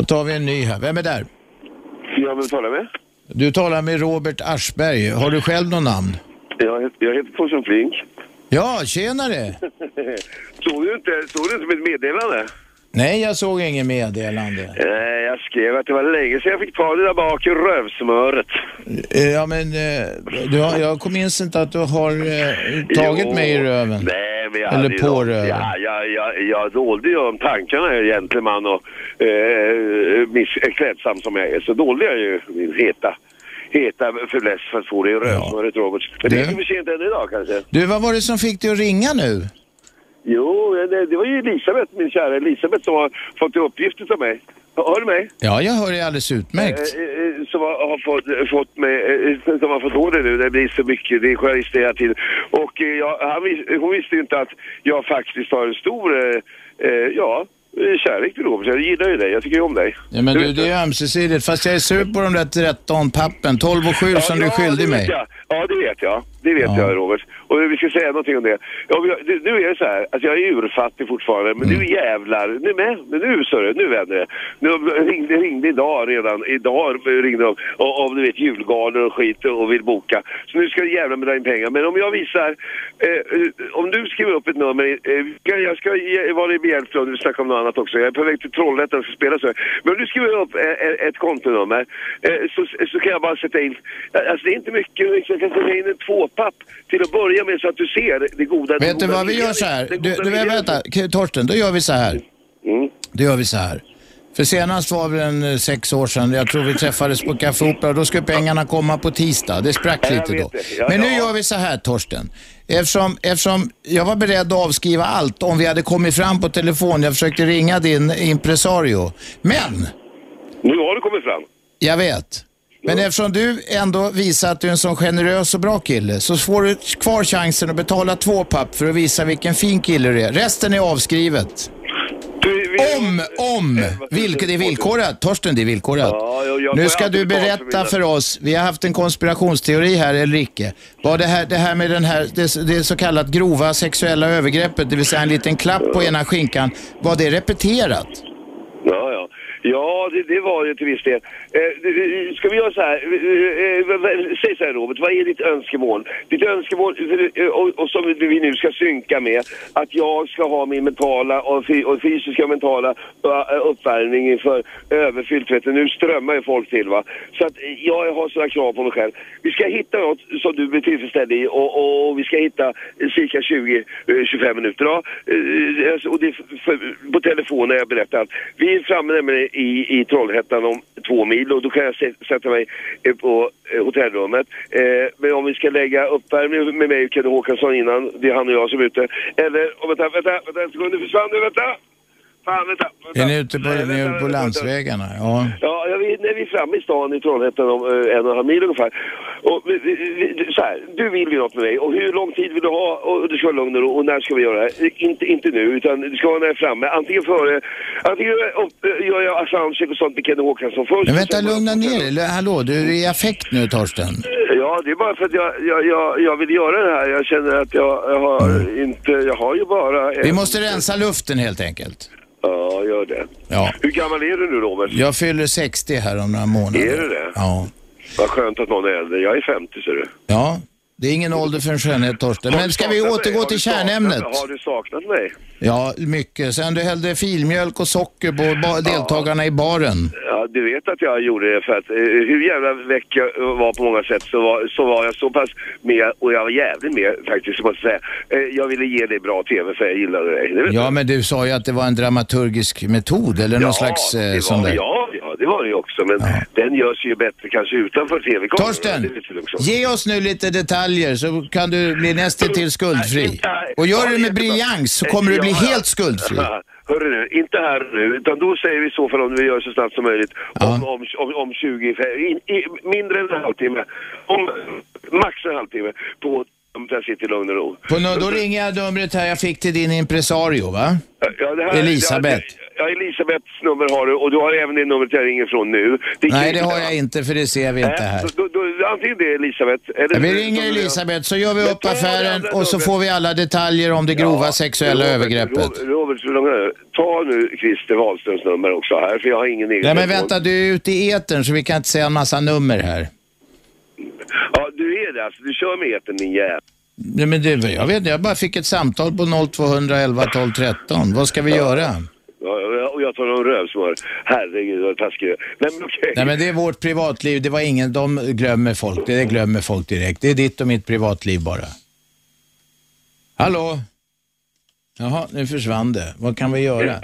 Då tar vi en ny här. Vem är där? Ja, vem talar med? Du talar med Robert Aschberg. Har du själv någon namn? Jag, heter- jag heter Torsten Flink. Ja, tjenare! såg du inte, såg du inte mitt meddelande? Nej, jag såg ingen meddelande. Nej, jag skrev att det var länge sedan jag fick ta det där bak i rövsmöret. Eh, Ja, men eh, du har, jag minns inte att du har eh, tagit Jo, mig i röven. Nej, men jag Eller på något- röven. Ja, jag, jag, jag dolde ju om tankarna, jag är gentleman och eh, miss, klädsam som jag är, så dolde jag ju min heta heta fäbless för att få det i rövsmöret, Robert. Men det är för sent än idag kanske. Du, vad var det som fick dig att ringa nu? Jo, det, det var ju Elisabeth, min kära Elisabeth, som har fått i uppgift av mig. Hör du mig? Ja, jag hör dig alldeles utmärkt. Eh, eh, som har, har fått, fått mig, eh, som har fått order nu. Det blir så mycket, det är journalister hela tiden. Och eh, jag, han, hon visste ju inte att jag faktiskt har en stor, eh, eh, ja, eh, kärlek till Robert. Jag gillar ju dig, jag tycker ju om dig. Ja, men du, vet det är ömsesidigt. Fast jag är sur på de där 13 pappen. 12 och 7 som du är skyldig mig. jag. Ja, det vet jag. Det vet Ja. jag, Robert. Och vi ska säga någonting om det. Ja, nu är det så här, att jag är urfattig fortfarande, men Mm. nu jävlar, nu med, men nu så nu vänder det. Nu ringde, ringde idag redan, idag ringde de om du vet julgalor och skit och vill boka. Så nu ska det jävla med dra in pengar. Men om jag visar, eh, eh, om du skriver upp ett nummer, eh, jag- ska ge- vara dig behjälplig om du snackar om något annat också. Jag är på väg till Trollhättan och ska spela så. Men om du skriver upp eh, eh, ett kontonummer eh, så, så kan jag bara sätta in, alltså det är inte mycket, jag kan sätta in en tvåpapp till att börja med så att du ser det goda. det Vet du goda vad vi gör så här? Du, du, vänta, Torsten, då gör vi så här. Mm. Då gör vi så här. För senast var det en eh, sex år sedan, jag tror vi träffades på Café Opera, då skulle pengarna komma på tisdag. Det sprack lite då. Ja, Men nu ja. gör vi så här Torsten. Eftersom, eftersom jag var beredd att avskriva allt om vi hade kommit fram på telefon, jag försökte ringa din impresario. Men, Nu har du kommit fram. jag vet. Men eftersom du ändå visar att du är en sån generös och bra kille så får du kvar chansen att betala två papp för att visa vilken fin kille du är. Resten är avskrivet. Du, vi- Om, om, vilket är villkorat. Torsten, det är villkorat. Ja, jag- jag Nu ska du berätta för oss, vi har haft en konspirationsteori här eller icke. Var det här, det här med den här, det, det så kallat grova sexuella övergreppet, det vill säga en liten klapp på ena skinkan, var det repeterat? Ja, det, det var det till viss del. Eh, ska vi göra så här? Eh, eh, säg så här Robert, vad är ditt önskemål? Ditt önskemål, eh, eh, och, och som vi nu ska synka med, att jag ska ha min mentala och, och fysiska och mentala eh, uppvärmning inför överfyllt. Vet du, nu strömmar ju folk till va. Så att jag har sådana krav på mig själv. Vi ska hitta något som du blir tillfredsställd i och, och, och vi ska hitta cirka 20-25 minuter. Ja. Alltså, och det, är för, på telefon har jag berättat. Vi är framme nämligen i, i Trollhättan om två mil och då kan jag sä- sätta mig eh, på eh, hotellrummet. Eh, men om vi ska lägga uppvärmning med mig och Kenny Håkansson innan, det är han och jag som är ute. Eller, oh, vänta, vänta, vänta en sekund, nu försvann du, vänta! Fan, vänta, vänta. Är ni ute på, Nej, vänta, ute på vänta, landsvägarna? Ja. Ja, ja vi, när vi är framme i stan i Trollhättan om eh, en och en halv mil ungefär. Och, så här, du vill ju något med mig och hur lång tid vill du ha och det ska vara lugn och ro och när ska vi göra det? Inte, inte nu utan det ska vara när jag är framme. Antingen före, antingen eh, gör jag soundcheck och sånt med Kenny Håkansson först. Men vänta, lugna ner Eller, Hallå, du är i affekt nu Torsten. Ja, det är bara för att jag, jag, jag, jag vill göra det här. Jag känner att jag, jag har inte, jag har ju bara... En, Vi måste rensa luften helt enkelt. Ja, gör det. Ja. Hur gammal är du nu Robert? Jag fyller 60 här om några månader. Är du det? Ja. Vad skönt att någon är äldre. Jag är 50 ser du. Ja, det är ingen ålder för en skönhet Torsten. Men ska vi återgå till kärnämnet? Har du saknat mig? Ja, mycket. Sen du hällde filmjölk och socker på ba- deltagarna i baren. Ja, du vet att jag gjorde det för att eh, hur jävla väck jag var på många sätt så var, så var jag så pass med och jag var jävligt med faktiskt måste jag säga. Eh, jag ville ge dig bra TV för jag gillade dig. Det vet Ja, du. men du sa ju att det var en dramaturgisk metod eller någon slags eh, det sån var, där. ja, var det ju också. Men den görs ju bättre kanske utanför TV-kameran. Torsten, ge oss nu lite detaljer så kan du bli nästintill skuldfri. Och gör ja, du det med briljans så kommer du bli Ja, ja. helt skuldfri. Hörru nu, inte här nu, utan då säger vi så fall om vi gör så snabbt som möjligt. Ja. Om, om, om, om 20, in, i, mindre än en halvtimme. Om max en halvtimme på om jag sitter i lugn och ro. På, då ringer jag numret här jag fick till din impresario va? Ja, här, Elisabeth. Ja, Elisabeths nummer har du och du har även det numret jag ringer från nu. Nej, det har jag inte för det ser vi inte här. Då, då, antingen det är Elisabeth eller... Vi ringer Elisabeth så gör vi upp affären och så får vi alla detaljer om det grova ja, sexuella Robert, övergreppet. Robert, Robert, ta nu Christer Wahlströms nummer också här för jag har ingen egen Nej men vänta, du är ute i etern så vi kan inte säga en massa nummer här. Ja, du är det alltså. Du kör med etern din jävel. Nej, men det, jag vet jag bara fick ett samtal på 0211 12 13. Vad ska vi ja. göra? Jag tar om rövsmör. Herregud vad taskig Nej men okej. Okay. Nej men det är vårt privatliv. Det var ingen, de glömmer folk. Det glömmer folk direkt. Det är ditt och mitt privatliv bara. Hallå? Jaha, nu försvann det. Vad kan vi göra?